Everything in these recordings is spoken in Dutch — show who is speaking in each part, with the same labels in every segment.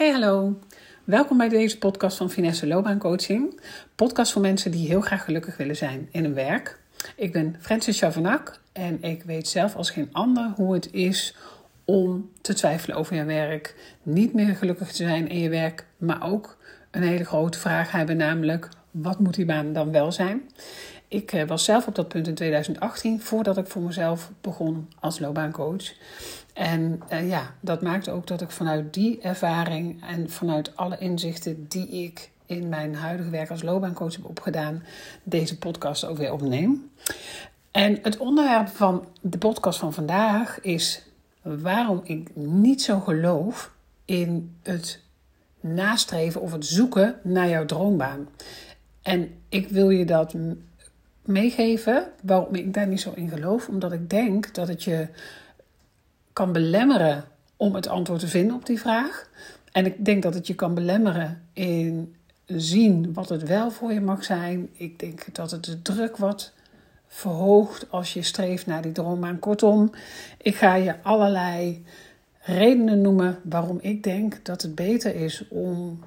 Speaker 1: Hey hallo, welkom bij deze podcast van Finesse Loopbaancoaching. Podcast voor mensen die heel graag gelukkig willen zijn in hun werk. Ik ben Francis Chavanak en ik weet zelf als geen ander hoe het is om te twijfelen over je werk. Niet meer gelukkig te zijn in je werk, maar ook een hele grote vraag hebben, namelijk wat moet die baan dan wel zijn? Ik eh, was zelf op dat punt in 2018, voordat ik voor mezelf begon als loopbaancoach. En uh, ja, dat maakte ook dat ik vanuit die ervaring en vanuit alle inzichten die ik in mijn huidige werk als loopbaancoach heb opgedaan, deze podcast ook weer opneem. En het onderwerp van de podcast van vandaag is waarom ik niet zo geloof in het nastreven of het zoeken naar jouw droombaan. En ik wil je dat meegeven waarom ik daar niet zo in geloof, omdat ik denk dat het je kan belemmeren om het antwoord te vinden op die vraag. En ik denk dat het je kan belemmeren in zien wat het wel voor je mag zijn. Ik denk dat het de druk wat verhoogt als je streeft naar die droombaan. Kortom, ik ga je allerlei redenen noemen waarom ik denk dat het beter is om,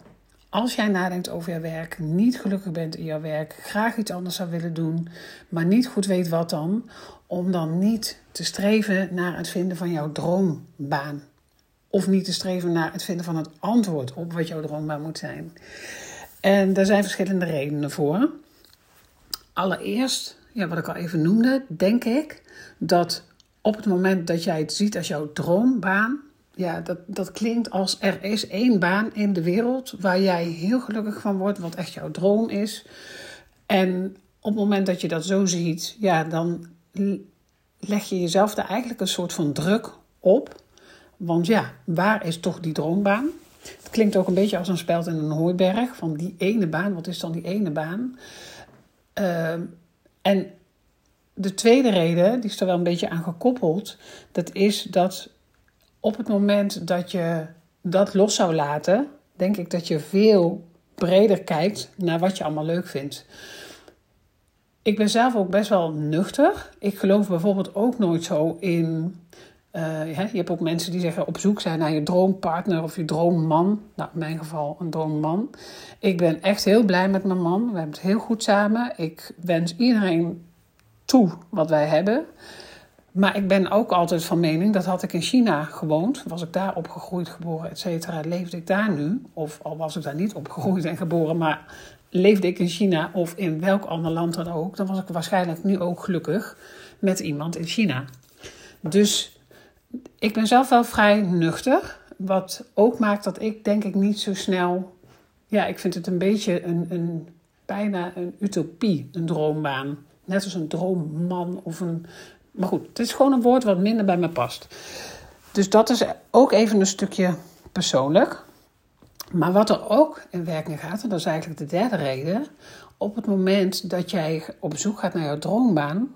Speaker 1: als jij nadenkt over je werk, niet gelukkig bent in jouw werk, graag iets anders zou willen doen, maar niet goed weet wat dan, om dan niet te streven naar het vinden van jouw droombaan. Of niet te streven naar het vinden van het antwoord op wat jouw droombaan moet zijn. En daar zijn verschillende redenen voor. Allereerst, ja, wat ik al even noemde, denk ik dat op het moment dat jij het ziet als jouw droombaan, ja, dat, dat klinkt als er is één baan in de wereld waar jij heel gelukkig van wordt, wat echt jouw droom is. En op het moment dat je dat zo ziet, ja, dan leg je jezelf daar eigenlijk een soort van druk op. Want ja, waar is toch die droombaan? Het klinkt ook een beetje als een speld in een hooiberg. Van die ene baan, wat is dan die ene baan? Uh, en de tweede reden, die is er wel een beetje aan gekoppeld. Dat is dat op het moment dat je dat los zou laten, denk ik dat je veel breder kijkt naar wat je allemaal leuk vindt. Ik ben zelf ook best wel nuchter. Ik geloof bijvoorbeeld ook nooit zo in. Uh, je hebt ook mensen die zeggen op zoek zijn naar je droompartner of je droomman. Nou, in mijn geval een droomman. Ik ben echt heel blij met mijn man. We hebben het heel goed samen. Ik wens iedereen toe wat wij hebben. Maar ik ben ook altijd van mening, dat had ik in China gewoond. Was ik daar opgegroeid, geboren, et cetera. Leefde ik daar nu, of al was ik daar niet opgegroeid en geboren, maar leefde ik in China of in welk ander land dan ook, dan was ik waarschijnlijk nu ook gelukkig met iemand in China. Dus ik ben zelf wel vrij nuchter. Wat ook maakt dat ik denk ik niet zo snel. Ja, ik vind het een beetje een, een bijna een utopie, een droombaan. Net als een droomman of een. Maar goed, het is gewoon een woord wat minder bij me past. Dus dat is ook even een stukje persoonlijk. Maar wat er ook in werking gaat, en dat is eigenlijk de derde reden, op het moment dat jij op zoek gaat naar jouw droombaan,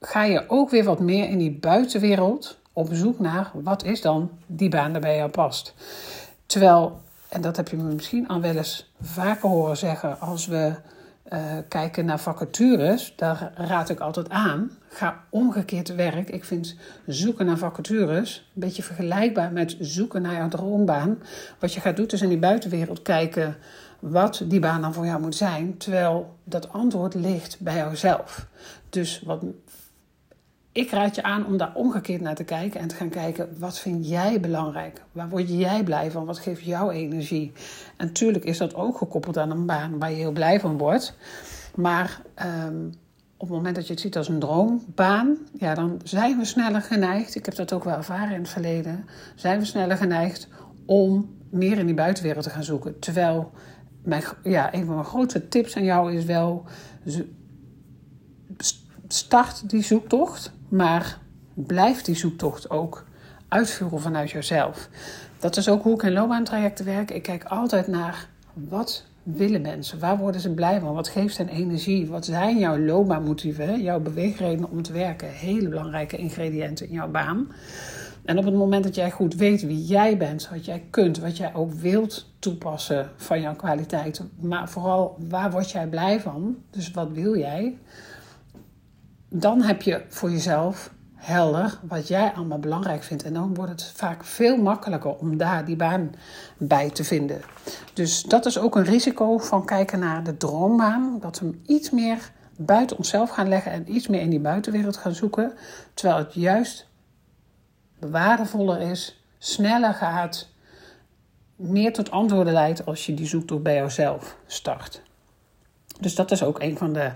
Speaker 1: ga je ook weer wat meer in die buitenwereld op zoek naar wat is dan die baan die bij jou past. Terwijl, en dat heb je me misschien al wel eens vaker horen zeggen als we uh, kijken naar vacatures, daar raad ik altijd aan. Ga omgekeerd werk. Ik vind zoeken naar vacatures een beetje vergelijkbaar met zoeken naar jouw droombaan. Wat je gaat doen is in die buitenwereld kijken wat die baan dan voor jou moet zijn, terwijl dat antwoord ligt bij jouzelf. Dus wat ik raad je aan om daar omgekeerd naar te kijken en te gaan kijken wat vind jij belangrijk? Waar word jij blij van? Wat geeft jou energie? En natuurlijk is dat ook gekoppeld aan een baan waar je heel blij van wordt. Maar um, op het moment dat je het ziet als een droombaan, ja, dan zijn we sneller geneigd. Ik heb dat ook wel ervaren in het verleden. Zijn we sneller geneigd om meer in die buitenwereld te gaan zoeken. Terwijl mijn, ja, een van mijn grootste tips aan jou is wel start die zoektocht, maar blijf die zoektocht ook uitvoeren vanuit jezelf. Dat is ook hoe ik in loopbaantrajecten werk. Ik kijk altijd naar wat willen mensen? Waar worden ze blij van? Wat geeft hen energie? Wat zijn jouw loopbaanmotieven, jouw beweegredenen om te werken? Hele belangrijke ingrediënten in jouw baan. En op het moment dat jij goed weet wie jij bent, wat jij kunt, wat jij ook wilt toepassen van jouw kwaliteiten, maar vooral waar word jij blij van? Dus wat wil jij? Dan heb je voor jezelf helder wat jij allemaal belangrijk vindt. En dan wordt het vaak veel makkelijker om daar die baan bij te vinden. Dus dat is ook een risico van kijken naar de droombaan. Dat we hem iets meer buiten onszelf gaan leggen en iets meer in die buitenwereld gaan zoeken. Terwijl het juist waardevoller is, sneller gaat, meer tot antwoorden leidt als je die zoektocht bij jouzelf start. Dus dat is ook een van de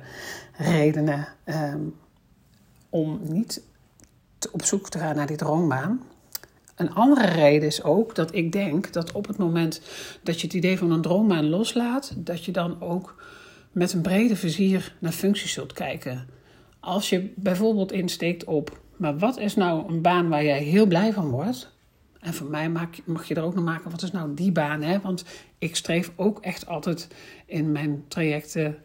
Speaker 1: redenen ehm, om niet op zoek te gaan naar die droombaan. Een andere reden is ook dat ik denk dat op het moment dat je het idee van een droombaan loslaat, dat je dan ook met een brede vizier naar functies zult kijken. Als je bijvoorbeeld insteekt op, maar wat is nou een baan waar jij heel blij van wordt? En voor mij mag je er ook nog maken, wat is nou die baan? Hè? Want ik streef ook echt altijd in mijn trajecten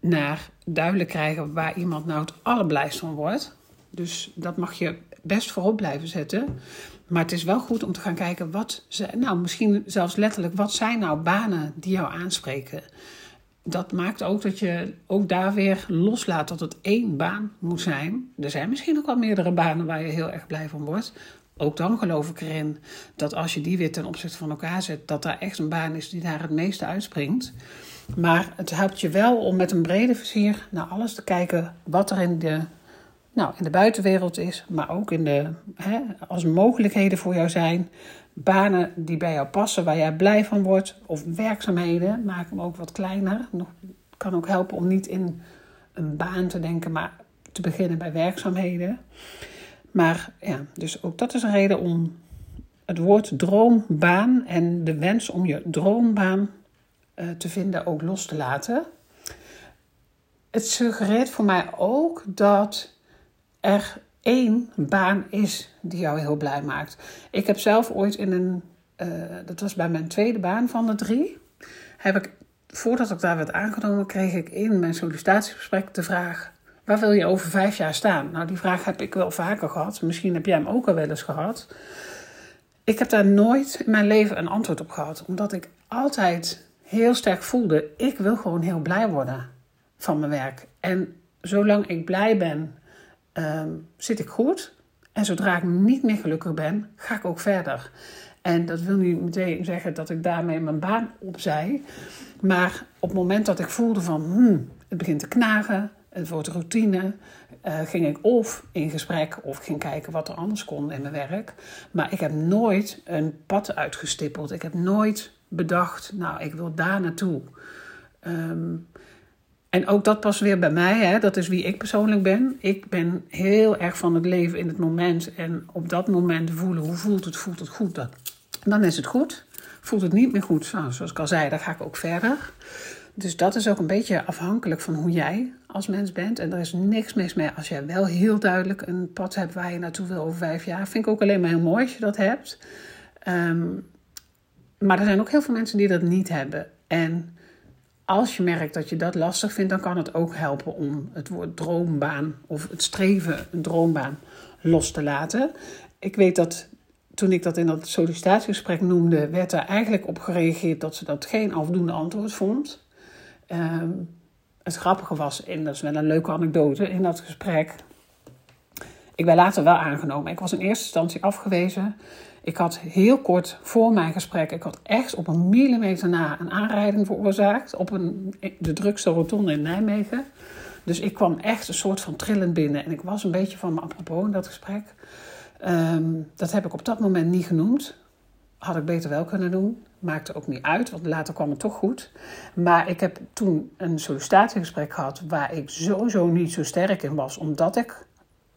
Speaker 1: naar duidelijk krijgen waar iemand nou het allerblijst van wordt. Dus dat mag je best voorop blijven zetten. Maar het is wel goed om te gaan kijken wat zijn, nou misschien zelfs letterlijk, wat zijn nou banen die jou aanspreken? Dat maakt ook dat je ook daar weer loslaat dat het één baan moet zijn. Er zijn misschien ook wel meerdere banen waar je heel erg blij van wordt. Ook dan geloof ik erin dat als je die weer ten opzichte van elkaar zet, dat daar echt een baan is die daar het meeste uitspringt. Maar het helpt je wel om met een brede vizier naar alles te kijken wat er in de, nou, in de buitenwereld is, maar ook in de, hè, als mogelijkheden voor jou zijn. Banen die bij jou passen, waar jij blij van wordt, of werkzaamheden, maak hem ook wat kleiner. Het kan ook helpen om niet in een baan te denken, maar te beginnen bij werkzaamheden. Maar ja, dus ook dat is een reden om het woord droombaan en de wens om je droombaan te vinden ook los te laten. Het suggereert voor mij ook dat er één baan is die jou heel blij maakt. Ik heb zelf ooit in een, uh, dat was bij mijn tweede baan van de drie, heb ik, voordat ik daar werd aangenomen, kreeg ik in mijn sollicitatiegesprek de vraag: Waar wil je over vijf jaar staan? Nou, die vraag heb ik wel vaker gehad. Misschien heb jij hem ook al wel eens gehad. Ik heb daar nooit in mijn leven een antwoord op gehad, omdat ik altijd heel sterk voelde: ik wil gewoon heel blij worden van mijn werk. En zolang ik blij ben, ehm, zit ik goed. En zodra ik niet meer gelukkig ben, ga ik ook verder. En dat wil niet meteen zeggen dat ik daarmee mijn baan opzij. Maar op het moment dat ik voelde van, hmm, het begint te knagen, het wordt routine. Uh, ging ik of in gesprek of ging kijken wat er anders kon in mijn werk. Maar ik heb nooit een pad uitgestippeld. Ik heb nooit bedacht, nou, ik wil daar naartoe. Ehm, en ook dat past weer bij mij, hè? dat is wie ik persoonlijk ben. Ik ben heel erg van het leven in het moment en op dat moment voelen hoe voelt het, voelt het goed. Dan, dan is het goed. Voelt het niet meer goed, nou, zoals ik al zei, dan ga ik ook verder. Dus dat is ook een beetje afhankelijk van hoe jij als mens bent. En er is niks mis mee als jij wel heel duidelijk een pad hebt waar je naartoe wil over vijf jaar. Vind ik ook alleen maar heel mooi als je dat hebt. Ehm, maar er zijn ook heel veel mensen die dat niet hebben. En als je merkt dat je dat lastig vindt, dan kan het ook helpen om het woord droombaan of het streven een droombaan los te laten. Ik weet dat toen ik dat in dat sollicitatiegesprek noemde, werd er eigenlijk op gereageerd dat ze dat geen afdoende antwoord vond. Ehm, het grappige was, en dat is wel een leuke anekdote in dat gesprek. Ik ben later wel aangenomen. Ik was in eerste instantie afgewezen. Ik had heel kort voor mijn gesprek, ik had echt op een millimeter na een aanrijding veroorzaakt op een, de drukste rotonde in Nijmegen. Dus ik kwam echt een soort van trillend binnen en ik was een beetje van me apropos in dat gesprek. Ehm, dat heb ik op dat moment niet genoemd. Had ik beter wel kunnen doen. Maakte ook niet uit, want later kwam het toch goed. Maar ik heb toen een sollicitatiegesprek gehad waar ik sowieso niet zo sterk in was, omdat ik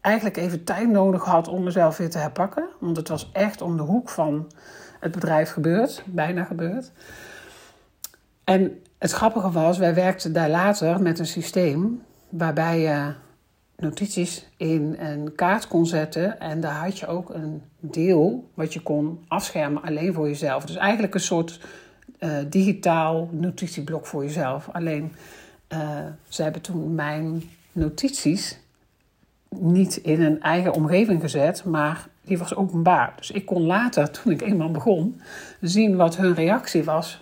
Speaker 1: eigenlijk even tijd nodig had om mezelf weer te herpakken. Want het was echt om de hoek van het bedrijf gebeurd, bijna gebeurd. En het grappige was, wij werkten daar later met een systeem waarbij je notities in een kaart kon zetten. En daar had je ook een deel wat je kon afschermen alleen voor jezelf. Dus eigenlijk een soort uh, digitaal notitieblok voor jezelf. Alleen, uh, ze hebben toen mijn notities niet in een eigen omgeving gezet, maar die was openbaar. Dus ik kon later, toen ik eenmaal begon, zien wat hun reactie was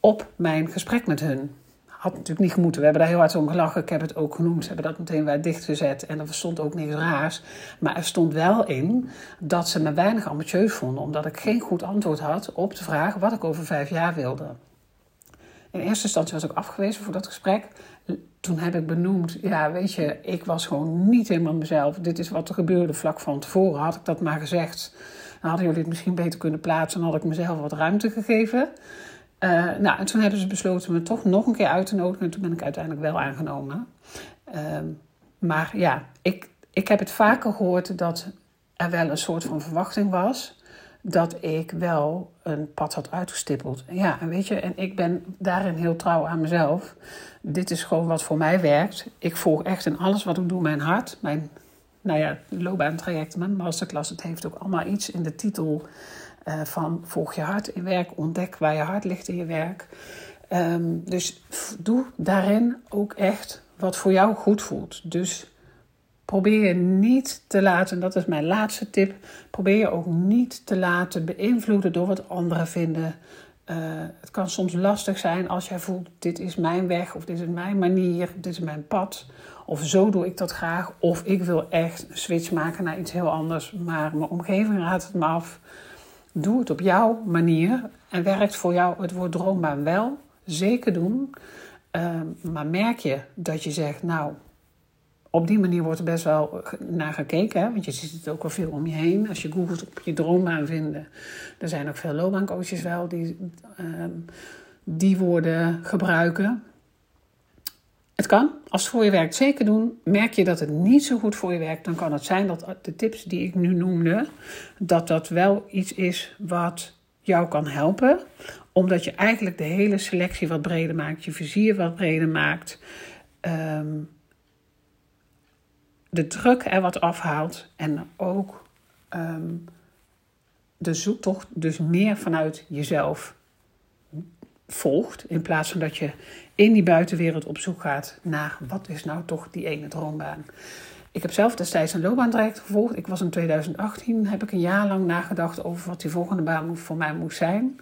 Speaker 1: op mijn gesprek met hun. had natuurlijk niet gemoeten. We hebben daar heel hard om gelachen. Ik heb het ook genoemd. Ze hebben dat meteen weer dichtgezet. En er stond ook niks raars. Maar er stond wel in dat ze me weinig ambitieus vonden. Omdat ik geen goed antwoord had op de vraag wat ik over vijf jaar wilde. In eerste instantie was ik afgewezen voor dat gesprek. Toen heb ik benoemd, ja weet je, ik was gewoon niet helemaal mezelf. Dit is wat er gebeurde vlak van tevoren. Had ik dat maar gezegd, dan hadden jullie het misschien beter kunnen plaatsen. Dan had ik mezelf wat ruimte gegeven. Uh, nou, en toen hebben ze besloten me toch nog een keer uit te nodigen. En toen ben ik uiteindelijk wel aangenomen. Uh, maar ja, ik, ik heb het vaker gehoord dat er wel een soort van verwachting was. Dat ik wel een pad had uitgestippeld. Ja, weet je, en ik ben daarin heel trouw aan mezelf. Dit is gewoon wat voor mij werkt. Ik volg echt in alles wat ik doe mijn hart. Mijn, nou ja, loopbaantraject, mijn masterclass. Het heeft ook allemaal iets in de titel uh, van volg je hart in werk, ontdek waar je hart ligt in je werk. Um, dus doe daarin ook echt wat voor jou goed voelt. Dus probeer je niet te laten, en dat is mijn laatste tip, probeer je ook niet te laten beïnvloeden door wat anderen vinden. Uh, het kan soms lastig zijn als jij voelt: dit is mijn weg, of dit is mijn manier, dit is mijn pad. Of zo doe ik dat graag. Of ik wil echt een switch maken naar iets heel anders, maar mijn omgeving raadt het me af. Doe het op jouw manier en werkt voor jou het woord droombaan wel. Zeker doen. Uh, maar merk je dat je zegt, nou, op die manier wordt er best wel naar gekeken. Hè? Want je ziet het ook wel veel om je heen. Als je googelt op je droombaan vinden. Er zijn ook veel loopbaancoaches wel die uh, die woorden gebruiken. Het kan, als het voor je werkt, zeker doen. Merk je dat het niet zo goed voor je werkt, dan kan het zijn dat de tips die ik nu noemde, dat dat wel iets is wat jou kan helpen. Omdat je eigenlijk de hele selectie wat breder maakt, je vizier wat breder maakt. Um, de druk er wat afhaalt en ook um, de zoektocht dus meer vanuit jezelf volgt. In plaats van dat je in die buitenwereld op zoek gaat naar wat is nou toch die ene droombaan. Ik heb zelf destijds een loopbaantraject gevolgd. Ik was in 2018, heb ik een jaar lang nagedacht over wat die volgende baan voor mij moest zijn.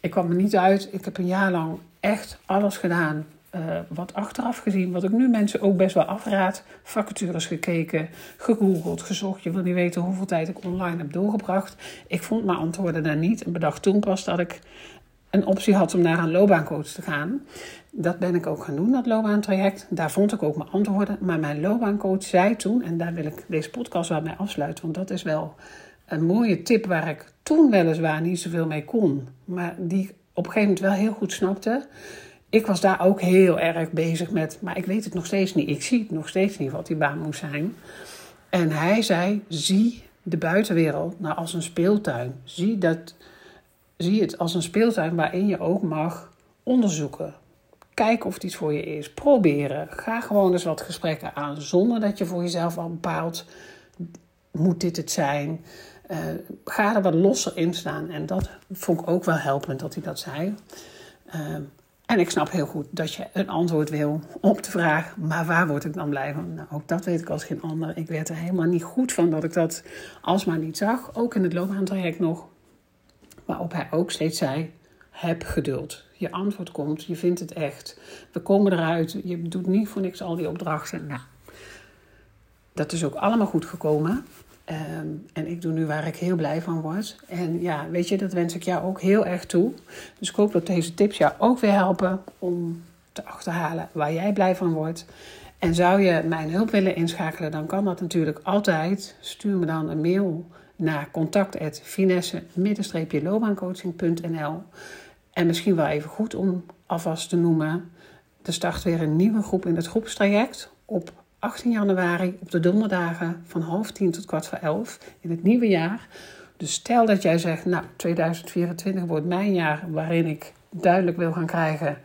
Speaker 1: Ik kwam er niet uit. Ik heb een jaar lang echt alles gedaan. Uh, wat achteraf gezien, wat ik nu mensen ook best wel afraad. Vacatures gekeken, gegoogeld, gezocht. Je wil niet weten hoeveel tijd ik online heb doorgebracht. Ik vond mijn antwoorden daar niet en bedacht toen pas dat ik een optie had om naar een loopbaancoach te gaan. Dat ben ik ook gaan doen, dat loopbaantraject. Daar vond ik ook mijn antwoorden. Maar mijn loopbaancoach zei toen, en daar wil ik deze podcast wel mee afsluiten, want dat is wel een mooie tip waar ik toen weliswaar niet zoveel mee kon, maar die op een gegeven moment wel heel goed snapte. Ik was daar ook heel erg bezig met, maar ik weet het nog steeds niet. Ik zie het nog steeds niet wat die baan moet zijn. En hij zei: zie de buitenwereld nou als een speeltuin. Zie dat zie het als een speeltuin waarin je ook mag onderzoeken. Kijk of het iets voor je is. Proberen. Ga gewoon eens wat gesprekken aan zonder dat je voor jezelf al bepaalt: moet dit het zijn? Uh, ga er wat losser in staan. En dat vond ik ook wel helpend dat hij dat zei. Uh, en ik snap heel goed dat je een antwoord wil op de vraag: maar waar word ik dan blij van? Nou, ook dat weet ik als geen ander. Ik werd er helemaal niet goed van dat ik dat alsmaar niet zag. Ook in het loopbaantraject nog. Waarop hij ook steeds zei: heb geduld. Je antwoord komt, je vindt het echt. We komen eruit, je doet niet voor niks al die opdrachten. Nou, dat is ook allemaal goed gekomen. Um, en ik doe nu waar ik heel blij van word. En ja, weet je, dat wens ik jou ook heel erg toe. Dus ik hoop dat deze tips jou ook weer helpen om te achterhalen waar jij blij van wordt. En zou je mijn hulp willen inschakelen, dan kan dat natuurlijk altijd. Stuur me dan een mail naar contact.finesse-loopbaancoaching.nl En misschien wel even goed om alvast te noemen, er start weer een nieuwe groep in het groepstraject op 18 januari op de donderdagen van half tien tot kwart voor elf in het nieuwe jaar. Dus stel dat jij zegt, nou 2024 wordt mijn jaar waarin ik duidelijk wil gaan krijgen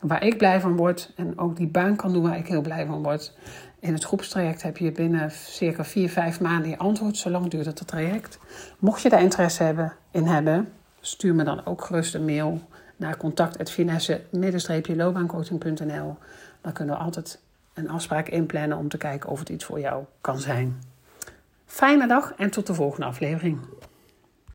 Speaker 1: waar ik blij van word en ook die baan kan doen waar ik heel blij van word. In het groepstraject heb je binnen circa 4, 5 maanden je antwoord. Zo lang duurt het traject. Mocht je daar interesse hebben, in hebben, stuur me dan ook gerust een mail naar contact.finesse-loopbaancoaching.nl. Dan kunnen we altijd een afspraak inplannen om te kijken of het iets voor jou kan zijn. Fijne dag en tot de volgende aflevering.